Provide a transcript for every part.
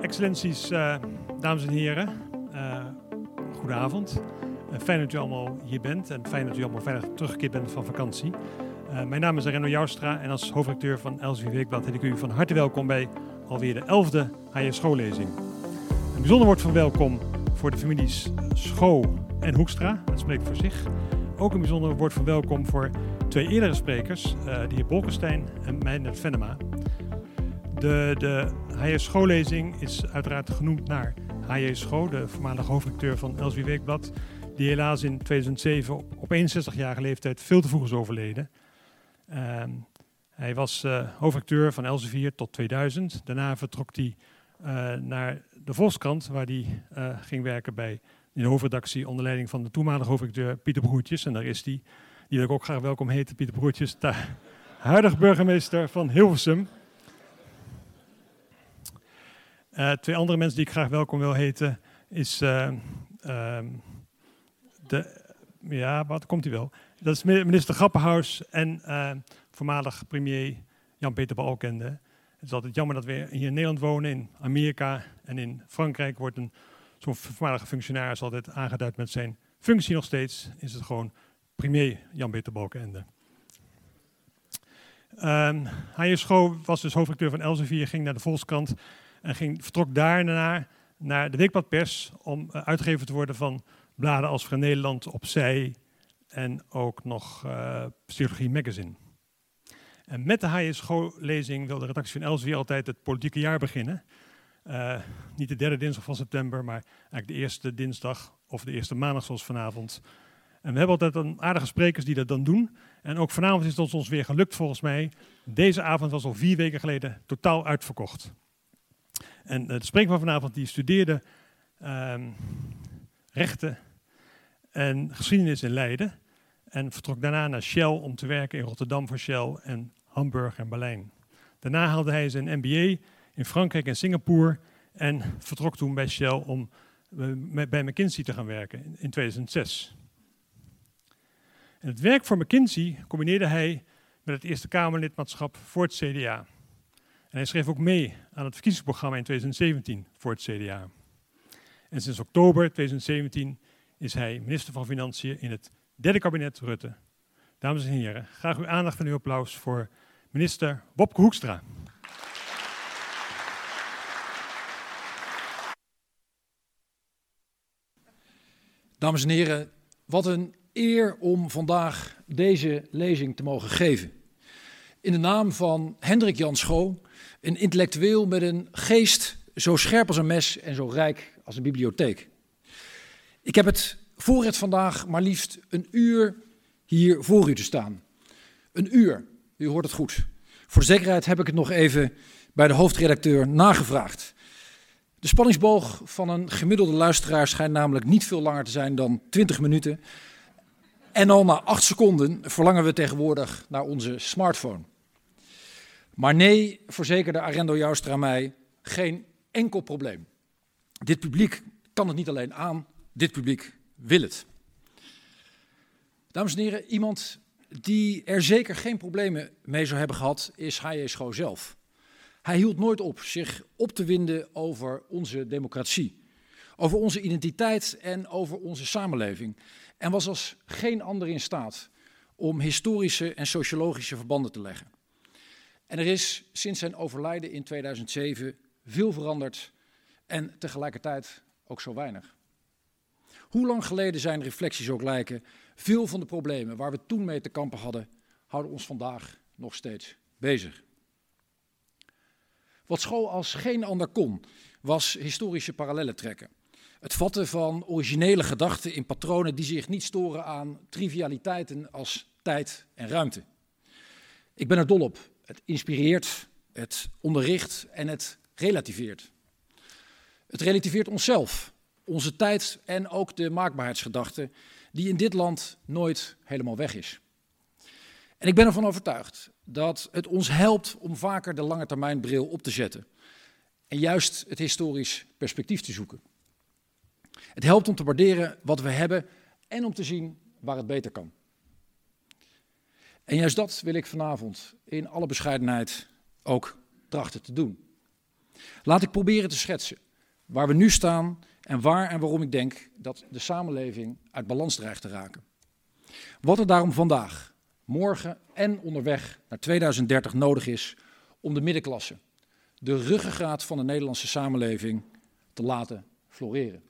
Excellenties, uh, dames en heren, uh, goedenavond. Uh, fijn dat u allemaal hier bent en fijn dat u allemaal veilig teruggekeerd bent van vakantie. mijn naam is Renno Joustra en als hoofdredacteur van Elsevier Weekblad heet ik u van harte welkom bij alweer de elfde HR schoollezing. Een bijzonder woord van welkom voor de families Schoo en Hoekstra, dat spreekt voor zich. Ook een bijzonder woord van welkom voor twee eerdere sprekers, de heer Bolkestein en Meijnerd Venema. De, de H.J. Schoollezing is uiteraard genoemd naar H.J. Schoo, de voormalige hoofdredacteur van Elswie Weekblad, die helaas in 2007 op 61-jarige leeftijd veel te vroeg is overleden. Uh, hij was uh, hoofdredacteur van Elsevier tot 2000. Daarna vertrok hij uh, naar de Volkskrant, waar hij uh, ging werken bij de hoofdredactie onder leiding van de toenmalige hoofdredacteur Pieter Broertjes. En daar is hij, die ik ook graag welkom heet, Pieter Broertjes, de huidig burgemeester van Hilversum. Uh, twee andere mensen die ik graag welkom wil heten is uh, uh, de, ja, wat komt hij wel? Dat is minister Grappenhaus en voormalig premier Jan-Peter Balkende. Het is altijd jammer dat we hier in Nederland wonen, in Amerika en in Frankrijk wordt een zo'n voormalige functionaris altijd aangeduid met zijn functie nog steeds. Is het gewoon premier Jan-Peter. Um, hij is was dus hoofdredacteur van Elsevier, ging naar de Volkskrant en ging, vertrok daarna naar de Weekbladpers om uh, uitgever te worden van bladen als Vrij Nederland, Opzij en ook nog uh, Psychologie Magazine. En met de HSGO-lezing wil de redactie van Elsevier altijd het politieke jaar beginnen. Uh, niet de derde dinsdag van september, maar eigenlijk de eerste dinsdag of de eerste maandag zoals vanavond. En we hebben altijd een aardige sprekers die dat dan doen. En ook vanavond is het ons weer gelukt volgens mij. Deze avond was al vier weken geleden totaal uitverkocht. En de spreker van vanavond die studeerde um, rechten en geschiedenis in Leiden. En vertrok daarna naar Shell om te werken in Rotterdam voor Shell en Hamburg en Berlijn. Daarna haalde hij zijn MBA in Frankrijk en Singapore en vertrok toen bij Shell om bij McKinsey te gaan werken in 2006. En het werk voor McKinsey combineerde hij met het Eerste Kamerlidmaatschap voor het CDA. En hij schreef ook mee aan het verkiezingsprogramma in 2017 voor het CDA. En sinds oktober 2017 is hij minister van Financiën in het derde kabinet Rutte. Dames en heren, graag uw aandacht en uw applaus voor minister Bobke Hoekstra. Dames en heren, wat een eer om vandaag deze lezing te mogen geven. In de naam van Hendrik Jan Schoo, een intellectueel met een geest zo scherp als een mes en zo rijk als een bibliotheek. Ik heb het voorrecht vandaag maar liefst een uur hier voor u te staan. Een uur, u hoort het goed. Voor zekerheid heb ik het nog even bij de hoofdredacteur nagevraagd. De spanningsboog van een gemiddelde luisteraar schijnt namelijk niet veel langer te zijn dan 20 minuten. En al na 8 seconden verlangen we tegenwoordig naar onze smartphone. Maar nee, verzekerde Arendo Joustra mij, geen enkel probleem. Dit publiek kan het niet alleen aan, dit publiek wil het. Dames en heren, iemand die er zeker geen problemen mee zou hebben gehad, is H.J. Schoo zelf. Hij hield nooit op zich op te winden over onze democratie, over onze identiteit en over onze samenleving. En was als geen ander in staat om historische en sociologische verbanden te leggen. En er is sinds zijn overlijden in 2007 veel veranderd en tegelijkertijd ook zo weinig. Hoe lang geleden zijn reflecties ook lijken, veel van de problemen waar we toen mee te kampen hadden, houden ons vandaag nog steeds bezig. Wat school als geen ander kon, was historische parallellen trekken. Het vatten van originele gedachten in patronen die zich niet storen aan trivialiteiten als tijd en ruimte. Ik ben er dol op. Het inspireert, het onderricht en het relativeert. Het relativeert onszelf, onze tijd en ook de maakbaarheidsgedachte, die in dit land nooit helemaal weg is. En ik ben ervan overtuigd dat het ons helpt om vaker de lange termijn bril op te zetten en juist het historisch perspectief te zoeken. Het helpt om te waarderen wat we hebben en om te zien waar het beter kan. En juist dat wil ik vanavond in alle bescheidenheid ook trachten te doen. Laat ik proberen te schetsen waar we nu staan en waar en waarom ik denk dat de samenleving uit balans dreigt te raken. Wat er daarom vandaag, morgen en onderweg naar 2030 nodig is om de middenklasse, de ruggengraat van de Nederlandse samenleving, te laten floreren.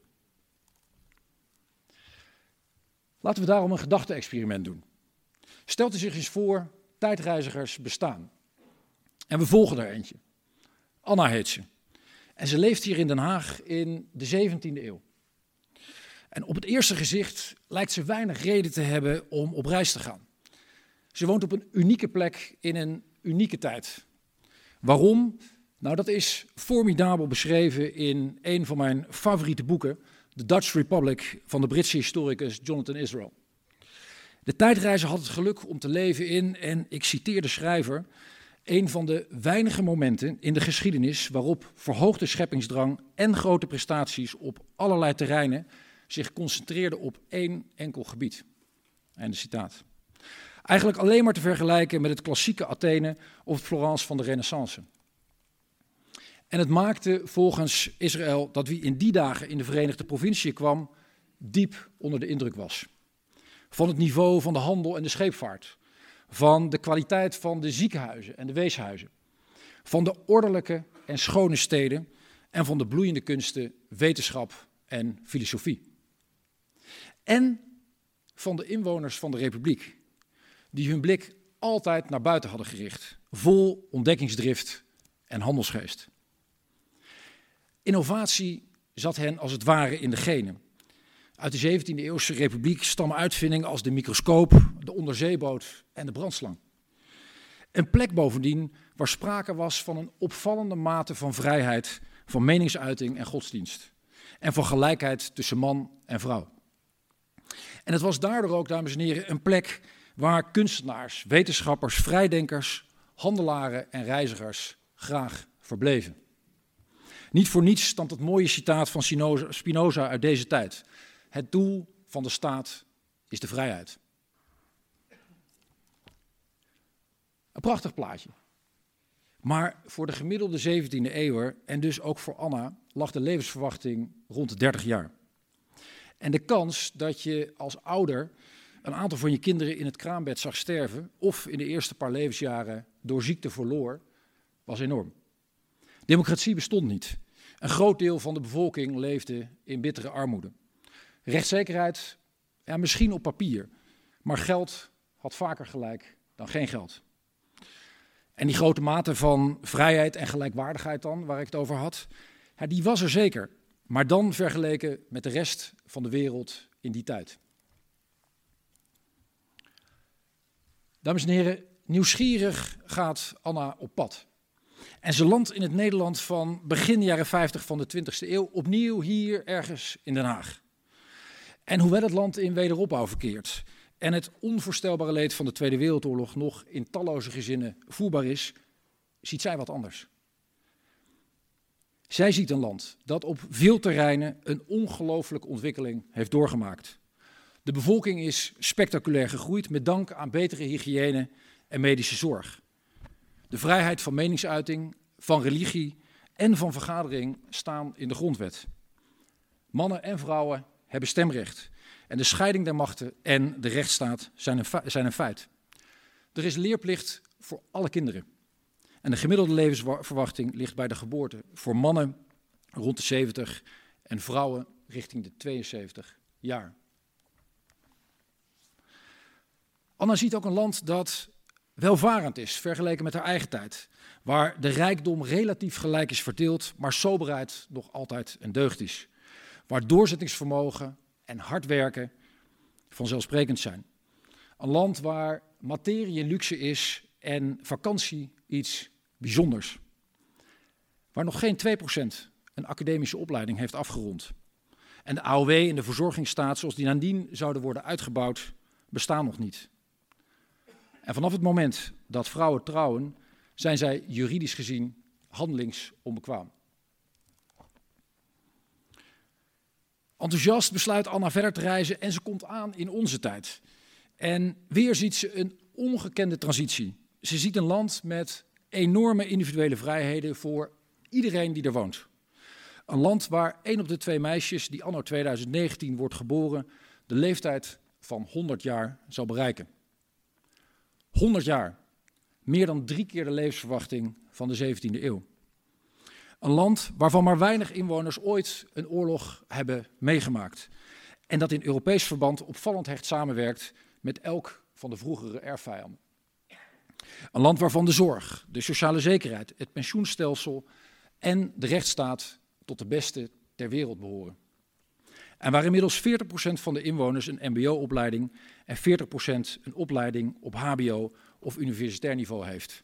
Laten we daarom een gedachte-experiment doen. Stelt u zich eens voor, tijdreizigers bestaan. En we volgen er eentje. Anna heet ze. En ze leeft hier in Den Haag in de 17e eeuw. En op het eerste gezicht lijkt ze weinig reden te hebben om op reis te gaan. Ze woont op een unieke plek in een unieke tijd. Waarom? Nou, dat is formidabel beschreven in een van mijn favoriete boeken, The Dutch Republic van de Britse historicus Jonathan Israel. De tijdreizer had het geluk om te leven in, en ik citeer de schrijver, een van de weinige momenten in de geschiedenis waarop verhoogde scheppingsdrang en grote prestaties op allerlei terreinen zich concentreerden op één enkel gebied. Einde citaat. Eigenlijk alleen maar te vergelijken met het klassieke Athene of het Florence van de Renaissance. En het maakte volgens Israël dat wie in die dagen in de Verenigde Provinciën kwam, diep onder de indruk was. Van het niveau van de handel en de scheepvaart. Van de kwaliteit van de ziekenhuizen en de weeshuizen. Van de ordelijke en schone steden. En van de bloeiende kunsten, wetenschap en filosofie. En van de inwoners van de Republiek, die hun blik altijd naar buiten hadden gericht, vol ontdekkingsdrift en handelsgeest. Innovatie zat hen als het ware in de genen. Uit de 17e eeuwse republiek stammen uitvindingen als de microscoop, de onderzeeboot en de brandslang. Een plek bovendien waar sprake was van een opvallende mate van vrijheid, van meningsuiting en godsdienst. En van gelijkheid tussen man en vrouw. En het was daardoor ook, dames en heren, een plek waar kunstenaars, wetenschappers, vrijdenkers, handelaren en reizigers graag verbleven. Niet voor niets stamt het mooie citaat van Spinoza uit deze tijd. Het doel van de staat is de vrijheid. Een prachtig plaatje. Maar voor de gemiddelde 17e eeuw en dus ook voor Anna lag de levensverwachting rond de 30 jaar. En de kans dat je als ouder een aantal van je kinderen in het kraambed zag sterven of in de eerste paar levensjaren door ziekte verloor, was enorm. Democratie bestond niet. Een groot deel van de bevolking leefde in bittere armoede. Rechtszekerheid, ja, misschien op papier, maar geld had vaker gelijk dan geen geld. En die grote mate van vrijheid en gelijkwaardigheid dan, waar ik het over had, ja, die was er zeker. Maar dan vergeleken met de rest van de wereld in die tijd. Dames en heren, nieuwsgierig gaat Anna op pad. En ze landt in het Nederland van begin jaren 50 van de 20e eeuw, opnieuw hier ergens in Den Haag. En hoewel het land in wederopbouw verkeert en het onvoorstelbare leed van de Tweede Wereldoorlog nog in talloze gezinnen voelbaar is, ziet zij wat anders. Zij ziet een land dat op veel terreinen een ongelooflijke ontwikkeling heeft doorgemaakt. De bevolking is spectaculair gegroeid met dank aan betere hygiëne en medische zorg. De vrijheid van meningsuiting, van religie en van vergadering staan in de grondwet. Mannen en vrouwen hebben stemrecht. En de scheiding der machten en de rechtsstaat zijn een, zijn een feit. Er is leerplicht voor alle kinderen. En de gemiddelde levensverwachting ligt bij de geboorte voor mannen rond de 70 en vrouwen richting de 72 jaar. Anna ziet ook een land dat welvarend is vergeleken met haar eigen tijd. Waar de rijkdom relatief gelijk is verdeeld, maar soberheid nog altijd een deugd is. Waar doorzettingsvermogen en hard werken vanzelfsprekend zijn. Een land waar materie luxe is en vakantie iets bijzonders. Waar nog geen 2% een academische opleiding heeft afgerond. En de AOW en de verzorgingsstaat zoals die nadien zouden worden uitgebouwd, bestaan nog niet. En vanaf het moment dat vrouwen trouwen, zijn zij juridisch gezien handelingsonbekwaam. Enthousiast besluit Anna verder te reizen en ze komt aan in onze tijd. En weer ziet ze een ongekende transitie. Ze ziet een land met enorme individuele vrijheden voor iedereen die er woont. Een land waar één op de twee meisjes die anno 2019 wordt geboren de leeftijd van 100 jaar zal bereiken. 100 jaar. Meer dan drie keer de levensverwachting van de 17e eeuw. Een land waarvan maar weinig inwoners ooit een oorlog hebben meegemaakt. En dat in Europees verband opvallend hecht samenwerkt met elk van de vroegere erfvijanden. Een land waarvan de zorg, de sociale zekerheid, het pensioenstelsel en de rechtsstaat tot de beste ter wereld behoren. En waar inmiddels 40% van de inwoners een MBO-opleiding en 40% een opleiding op HBO of universitair niveau heeft.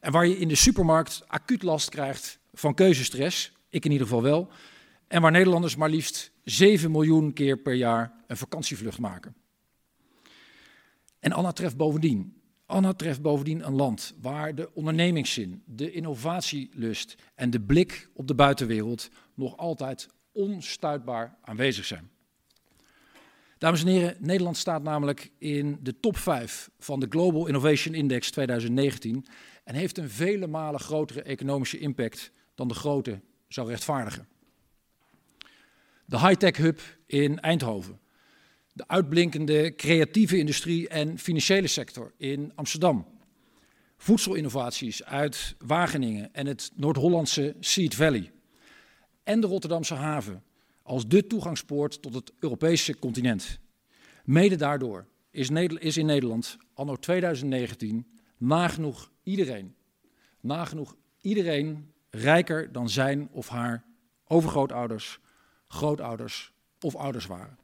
En waar je in de supermarkt acuut last krijgt van keuzestress, ik in ieder geval wel, en waar Nederlanders maar liefst 7 miljoen keer per jaar een vakantievlucht maken. En Anna treft bovendien, Anna treft bovendien een land waar de ondernemingszin, de innovatielust en de blik op de buitenwereld nog altijd onstuitbaar aanwezig zijn. Dames en heren, Nederland staat namelijk in de top 5 van de Global Innovation Index 2019 en heeft een vele malen grotere economische impact dan de grote zou rechtvaardigen. De high-tech hub in Eindhoven, de uitblinkende creatieve industrie en financiële sector in Amsterdam, voedselinnovaties uit Wageningen en het Noord-Hollandse Seed Valley en de Rotterdamse haven als de toegangspoort tot het Europese continent. Mede daardoor is, in Nederland anno 2019 nagenoeg iedereen, nagenoeg iedereen rijker dan zijn of haar overgrootouders, grootouders of ouders waren.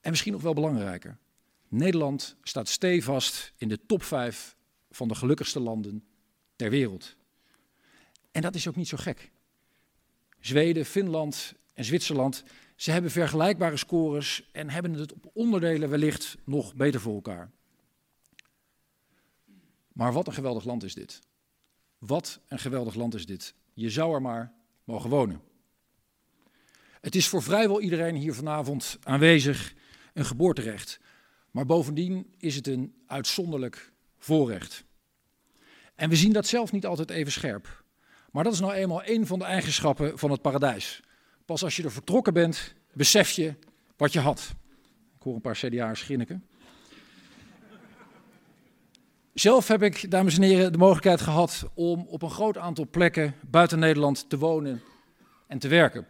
En misschien nog wel belangrijker, Nederland staat stevast in de top 5 van de gelukkigste landen ter wereld. En dat is ook niet zo gek. Zweden, Finland en Zwitserland, ze hebben vergelijkbare scores en hebben het op onderdelen wellicht nog beter voor elkaar. Maar wat een geweldig land is dit. Wat een geweldig land is dit. Je zou er maar mogen wonen. Het is voor vrijwel iedereen hier vanavond aanwezig een geboorterecht. Maar bovendien is het een uitzonderlijk voorrecht. En we zien dat zelf niet altijd even scherp. Maar dat is nou eenmaal een van de eigenschappen van het paradijs. Pas als je er vertrokken bent, besef je wat je had. Ik hoor een paar CDA'ers grinniken. Zelf heb ik, dames en heren, de mogelijkheid gehad om op een groot aantal plekken buiten Nederland te wonen en te werken.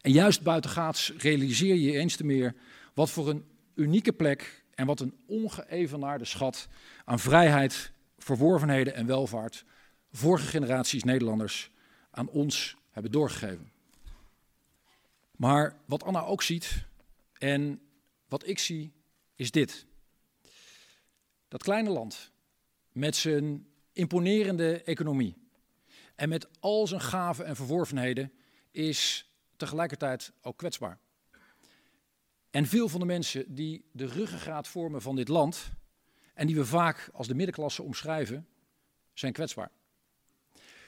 En juist buitengaats realiseer je eens te meer wat voor een unieke plek en wat een ongeëvenaarde schat aan vrijheid, verworvenheden en welvaart vorige generaties Nederlanders aan ons hebben doorgegeven. Maar wat Anna ook ziet en wat ik zie, is dit. Dat kleine land met zijn imponerende economie en met al zijn gaven en verworvenheden is tegelijkertijd ook kwetsbaar. En veel van de mensen die de ruggengraat vormen van dit land en die we vaak als de middenklasse omschrijven, zijn kwetsbaar.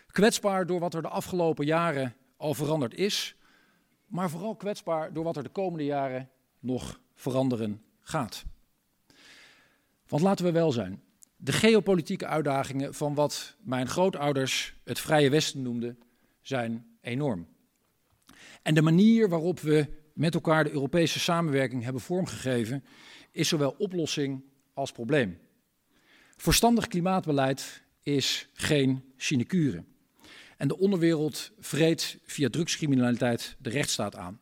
Kwetsbaar door wat er de afgelopen jaren al veranderd is, maar vooral kwetsbaar door wat er de komende jaren nog veranderen gaat. Want laten we wel zijn, de geopolitieke uitdagingen van wat mijn grootouders het Vrije Westen noemden, zijn enorm. En de manier waarop we met elkaar de Europese samenwerking hebben vormgegeven, is zowel oplossing als probleem. Verstandig klimaatbeleid is geen sinecure. En de onderwereld vreet via drugscriminaliteit de rechtsstaat aan.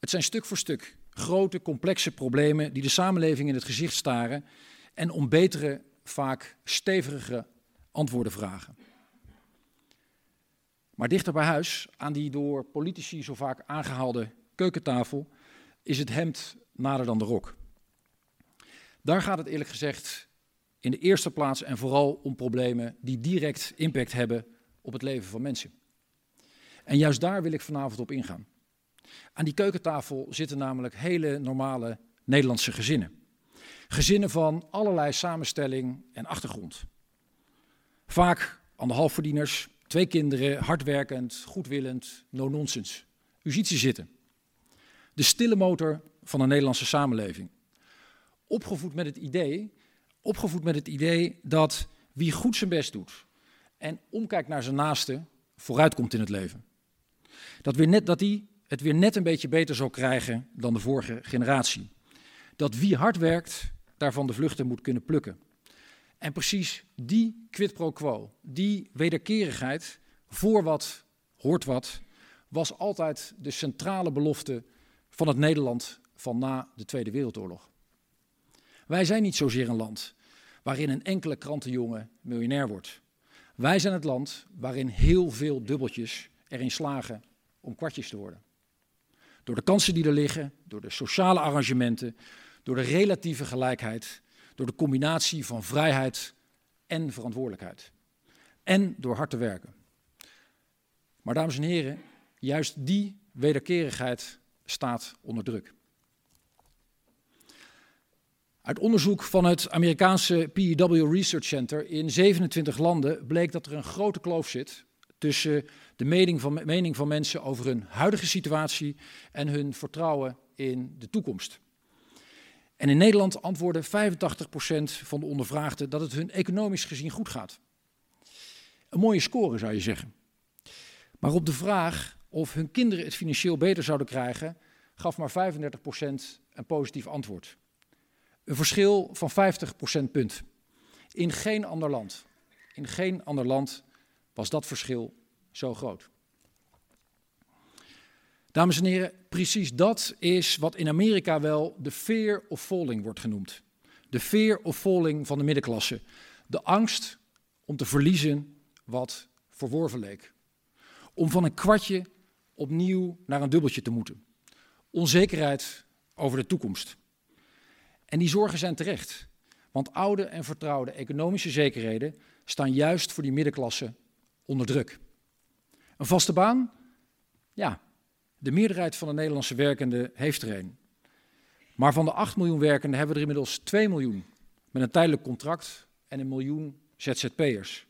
Het zijn stuk voor stuk grote, complexe problemen die de samenleving in het gezicht staren en om betere, vaak stevige antwoorden vragen. Maar dichter bij huis, aan die door politici zo vaak aangehaalde keukentafel, is het hemd nader dan de rok. Daar gaat het eerlijk gezegd in de eerste plaats en vooral om problemen die direct impact hebben op het leven van mensen. En juist daar wil ik vanavond op ingaan. Aan die keukentafel zitten namelijk hele normale Nederlandse gezinnen. Gezinnen van allerlei samenstelling en achtergrond. Vaak anderhalfverdieners, twee kinderen, hardwerkend, goedwillend, no-nonsense. U ziet ze zitten. De stille motor van de Nederlandse samenleving. Opgevoed met het idee, opgevoed met het idee dat wie goed zijn best doet, en omkijkt naar zijn naaste, vooruitkomt in het leven. Dat, weer net, dat hij het weer net een beetje beter zal krijgen dan de vorige generatie. Dat wie hard werkt, daarvan de vluchten moet kunnen plukken. En precies die quid pro quo, die wederkerigheid, voor wat hoort wat, was altijd de centrale belofte van het Nederland van na de Tweede Wereldoorlog. Wij zijn niet zozeer een land waarin een enkele krantenjongen miljonair wordt. Wij zijn het land waarin heel veel dubbeltjes erin slagen om kwartjes te worden. Door de kansen die er liggen, door de sociale arrangementen, door de relatieve gelijkheid, door de combinatie van vrijheid en verantwoordelijkheid. En door hard te werken. Maar dames en heren, juist die wederkerigheid staat onder druk. Uit onderzoek van het Amerikaanse PEW Research Center in 27 landen bleek dat er een grote kloof zit tussen de mening van, mening van mensen over hun huidige situatie en hun vertrouwen in de toekomst. En in Nederland antwoordde 85% van de ondervraagden dat het hun economisch gezien goed gaat. Een mooie score zou je zeggen. Maar op de vraag of hun kinderen het financieel beter zouden krijgen, gaf maar 35% een positief antwoord. Een verschil van 50 procentpunt. In geen ander land, in geen ander land was dat verschil zo groot. Dames en heren, precies dat is wat in Amerika wel de fear of falling wordt genoemd. De fear of falling van de middenklasse. De angst om te verliezen wat verworven leek. Om van een kwartje opnieuw naar een dubbeltje te moeten. Onzekerheid over de toekomst. En die zorgen zijn terecht. Want oude en vertrouwde economische zekerheden staan juist voor die middenklasse onder druk. Een vaste baan? Ja, de meerderheid van de Nederlandse werkenden heeft er een. Maar van de 8 miljoen werkenden hebben we er inmiddels 2 miljoen met een tijdelijk contract en een miljoen ZZP'ers.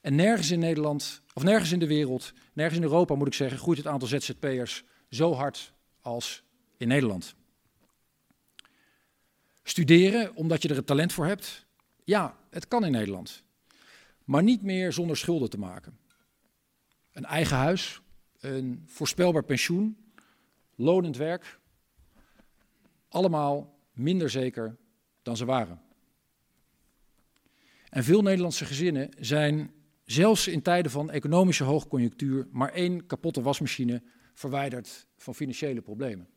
En nergens in Nederland, of nergens in de wereld, nergens in Europa moet ik zeggen, groeit het aantal ZZP'ers zo hard als in Nederland. Studeren omdat je er het talent voor hebt? Ja, het kan in Nederland. Maar niet meer zonder schulden te maken. Een eigen huis, een voorspelbaar pensioen, lonend werk. Allemaal minder zeker dan ze waren. En veel Nederlandse gezinnen zijn zelfs in tijden van economische hoogconjunctuur maar één kapotte wasmachine verwijderd van financiële problemen.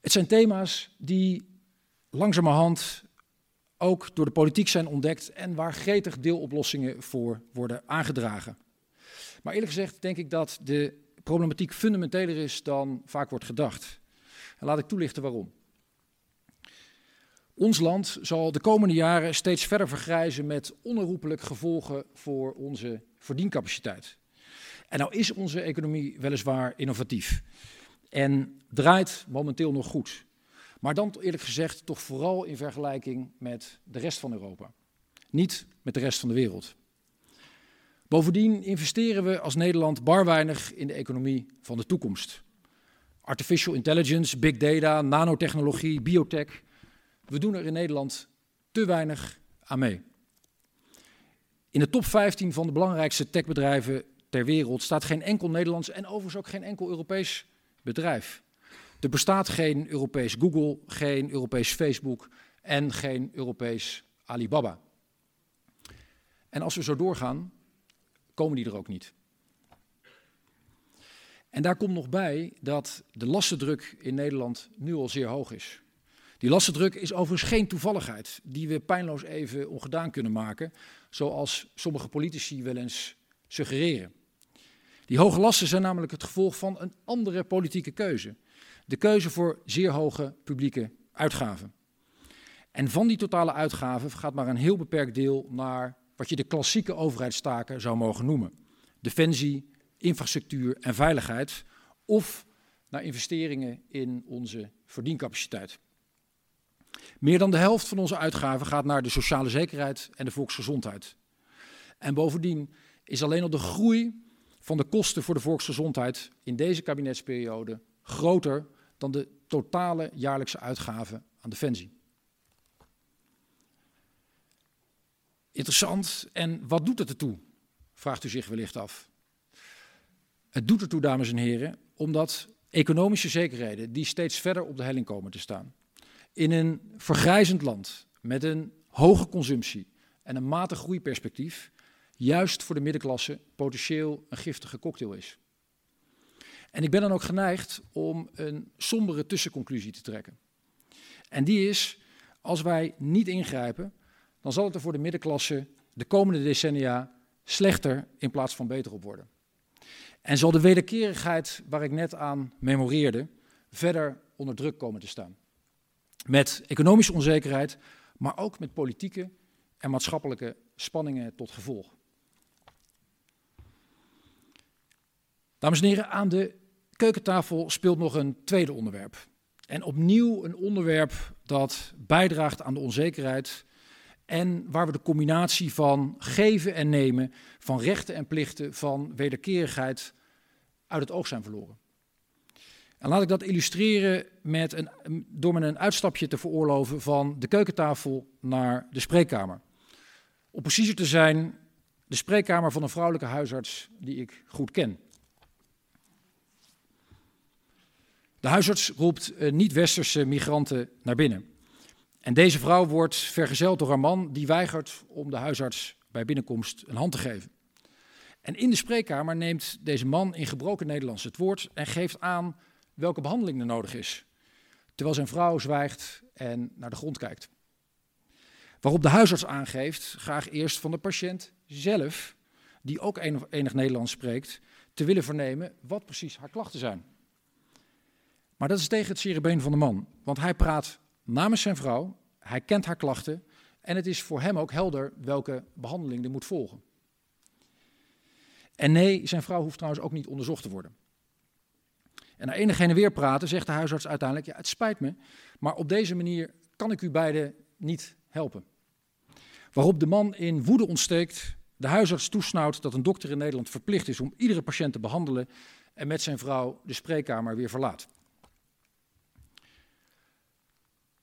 Het zijn thema's die langzamerhand ook door de politiek zijn ontdekt en waar gretig deeloplossingen voor worden aangedragen. Maar eerlijk gezegd denk ik dat de problematiek fundamenteler is dan vaak wordt gedacht. En laat ik toelichten waarom. Ons land zal de komende jaren steeds verder vergrijzen met onherroepelijk gevolgen voor onze verdiencapaciteit. En nou is onze economie weliswaar innovatief en draait momenteel nog goed. Maar dan eerlijk gezegd toch vooral in vergelijking met de rest van Europa. Niet met de rest van de wereld. Bovendien investeren we als Nederland bar weinig in de economie van de toekomst. Artificial intelligence, big data, nanotechnologie, biotech. We doen er in Nederland te weinig aan mee. In de top 15 van de belangrijkste techbedrijven ter wereld staat geen enkel Nederlands en overigens ook geen enkel Europees bedrijf. Er bestaat geen Europees Google, geen Europees Facebook en geen Europees Alibaba. En als we zo doorgaan, komen die er ook niet. En daar komt nog bij dat de lastendruk in Nederland nu al zeer hoog is. Die lastendruk is overigens geen toevalligheid die we pijnloos even ongedaan kunnen maken, zoals sommige politici wel eens suggereren. Die hoge lasten zijn namelijk het gevolg van een andere politieke keuze. De keuze voor zeer hoge publieke uitgaven. En van die totale uitgaven gaat maar een heel beperkt deel naar wat je de klassieke overheidstaken zou mogen noemen. Defensie, infrastructuur en veiligheid. Of naar investeringen in onze verdiencapaciteit. Meer dan de helft van onze uitgaven gaat naar de sociale zekerheid en de volksgezondheid. En bovendien is alleen al de groei van de kosten voor de volksgezondheid in deze kabinetsperiode groter dan de totale jaarlijkse uitgaven aan defensie. Interessant. En wat doet het ertoe? Vraagt u zich wellicht af. Het doet ertoe, dames en heren, omdat economische zekerheden die steeds verder op de helling komen te staan. In een vergrijzend land met een hoge consumptie en een matig groeiperspectief, juist voor de middenklasse potentieel een giftige cocktail is. En ik ben dan ook geneigd om een sombere tussenconclusie te trekken. En die is, als wij niet ingrijpen, dan zal het er voor de middenklasse de komende decennia slechter in plaats van beter op worden. En zal de wederkerigheid waar ik net aan memoreerde verder onder druk komen te staan. Met economische onzekerheid, maar ook met politieke en maatschappelijke spanningen tot gevolg. Dames en heren, aan de keukentafel speelt nog een tweede onderwerp. En opnieuw een onderwerp dat bijdraagt aan de onzekerheid en waar we de combinatie van geven en nemen, van rechten en plichten, van wederkerigheid uit het oog zijn verloren. En laat ik dat illustreren met een, door me een uitstapje te veroorloven van de keukentafel naar de spreekkamer. Om preciezer te zijn, de spreekkamer van een vrouwelijke huisarts die ik goed ken. De huisarts roept eh, niet-westerse migranten naar binnen. En deze vrouw wordt vergezeld door haar man, die weigert om de huisarts bij binnenkomst een hand te geven. En in de spreekkamer neemt deze man in gebroken Nederlands het woord en geeft aan welke behandeling er nodig is. Terwijl zijn vrouw zwijgt en naar de grond kijkt. Waarop de huisarts aangeeft graag eerst van de patiënt zelf, die ook enig, enig Nederlands spreekt, te willen vernemen wat precies haar klachten zijn. Maar dat is tegen het cerebeen van de man, want hij praat namens zijn vrouw, hij kent haar klachten en het is voor hem ook helder welke behandeling er moet volgen. En nee, zijn vrouw hoeft trouwens ook niet onderzocht te worden. En na enig heen en weer praten zegt de huisarts uiteindelijk, ja het spijt me, maar op deze manier kan ik u beiden niet helpen. Waarop de man in woede ontsteekt, de huisarts toesnauwt dat een dokter in Nederland verplicht is om iedere patiënt te behandelen en met zijn vrouw de spreekkamer weer verlaat.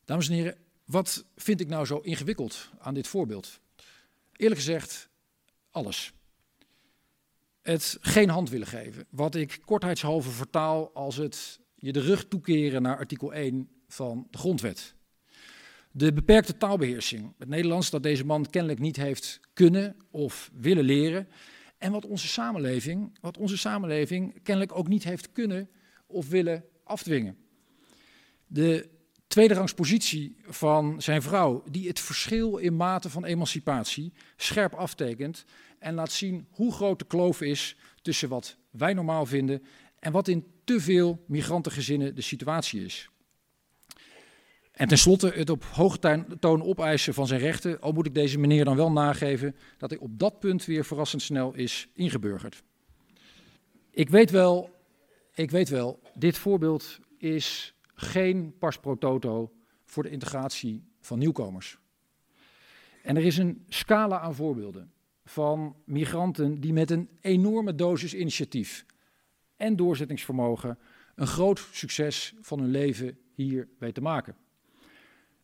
Dames en heren, wat vind ik nou zo ingewikkeld aan dit voorbeeld? Eerlijk gezegd, alles. Het geen hand willen geven, wat ik kortheidshalve vertaal als het je de rug toekeren naar artikel 1 van de grondwet. De beperkte taalbeheersing, het Nederlands dat deze man kennelijk niet heeft kunnen of willen leren. En wat onze samenleving, wat onze samenleving kennelijk ook niet heeft kunnen of willen afdwingen. De tweederangspositie van zijn vrouw, die het verschil in mate van emancipatie scherp aftekent en laat zien hoe groot de kloof is tussen wat wij normaal vinden en wat in te veel migrantengezinnen de situatie is. En tenslotte het op hoge toon opeisen van zijn rechten, al moet ik deze meneer dan wel nageven dat hij op dat punt weer verrassend snel is ingeburgerd. Ik weet wel, ik weet wel, dit voorbeeld is geen pas pro toto voor de integratie van nieuwkomers. En er is een scala aan voorbeelden van migranten die met een enorme dosis initiatief en doorzettingsvermogen een groot succes van hun leven hier weten te maken.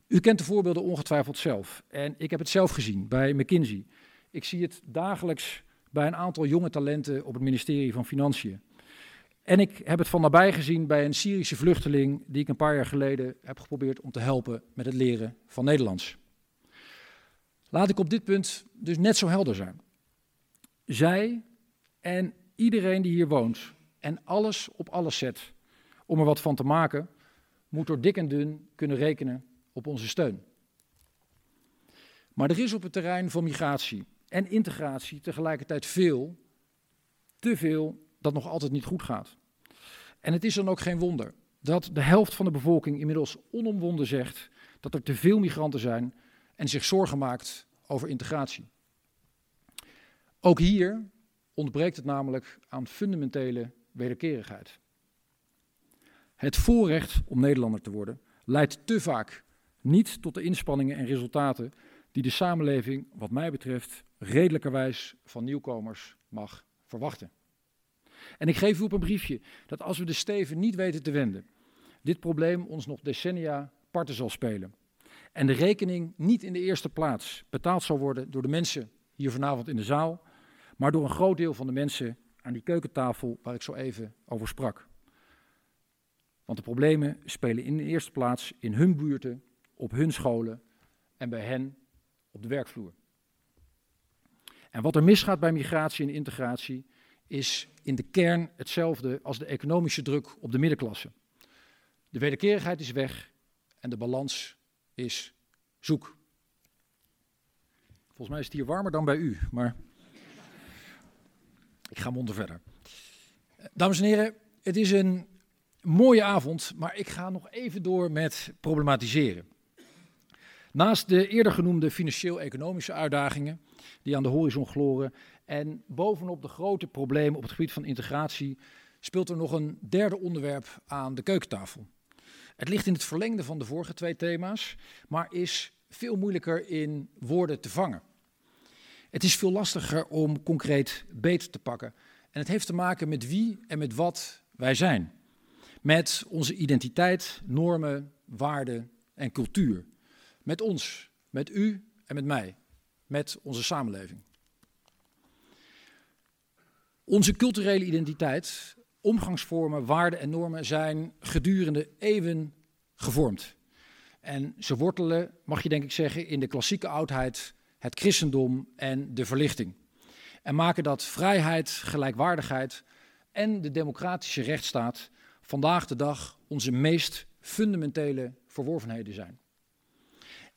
U kent de voorbeelden ongetwijfeld zelf. En ik heb het zelf gezien bij McKinsey. Ik zie het dagelijks bij een aantal jonge talenten op het ministerie van Financiën. En ik heb het van nabij gezien bij een Syrische vluchteling die ik een paar jaar geleden heb geprobeerd om te helpen met het leren van Nederlands. Laat ik op dit punt dus net zo helder zijn. Zij en iedereen die hier woont en alles op alles zet om er wat van te maken, moet door dik en dun kunnen rekenen op onze steun. Maar er is op het terrein van migratie en integratie tegelijkertijd veel, te veel, dat nog altijd niet goed gaat. En het is dan ook geen wonder dat de helft van de bevolking inmiddels onomwonden zegt dat er te veel migranten zijn en zich zorgen maakt over integratie. Ook hier ontbreekt het namelijk aan fundamentele wederkerigheid. Het voorrecht om Nederlander te worden leidt te vaak niet tot de inspanningen en resultaten die de samenleving, wat mij betreft, redelijkerwijs van nieuwkomers mag verwachten. En ik geef u op een briefje dat als we de steven niet weten te wenden, dit probleem ons nog decennia parten zal spelen. En de rekening niet in de eerste plaats betaald zal worden door de mensen hier vanavond in de zaal, maar door een groot deel van de mensen aan die keukentafel waar ik zo even over sprak. Want de problemen spelen in de eerste plaats in hun buurten, op hun scholen en bij hen op de werkvloer. En wat er misgaat bij migratie en integratie is in de kern hetzelfde als de economische druk op de middenklasse. De wederkerigheid is weg en de balans is zoek. Volgens mij is het hier warmer dan bij u, maar ik ga mond verder. Dames en heren, het is een mooie avond, maar ik ga nog even door met problematiseren. Naast de eerder genoemde financieel-economische uitdagingen die aan de horizon gloren en bovenop de grote problemen op het gebied van integratie speelt er nog een derde onderwerp aan de keukentafel. Het ligt in het verlengde van de vorige twee thema's, maar is veel moeilijker in woorden te vangen. Het is veel lastiger om concreet beet te pakken. En het heeft te maken met wie en met wat wij zijn. Met onze identiteit, normen, waarden en cultuur. Met ons, met u en met mij. Met onze samenleving. Onze culturele identiteit, omgangsvormen, waarden en normen zijn gedurende eeuwen gevormd. En ze wortelen, mag je denk ik zeggen, in de klassieke oudheid, het christendom en de verlichting. En maken dat vrijheid, gelijkwaardigheid en de democratische rechtsstaat vandaag de dag onze meest fundamentele verworvenheden zijn.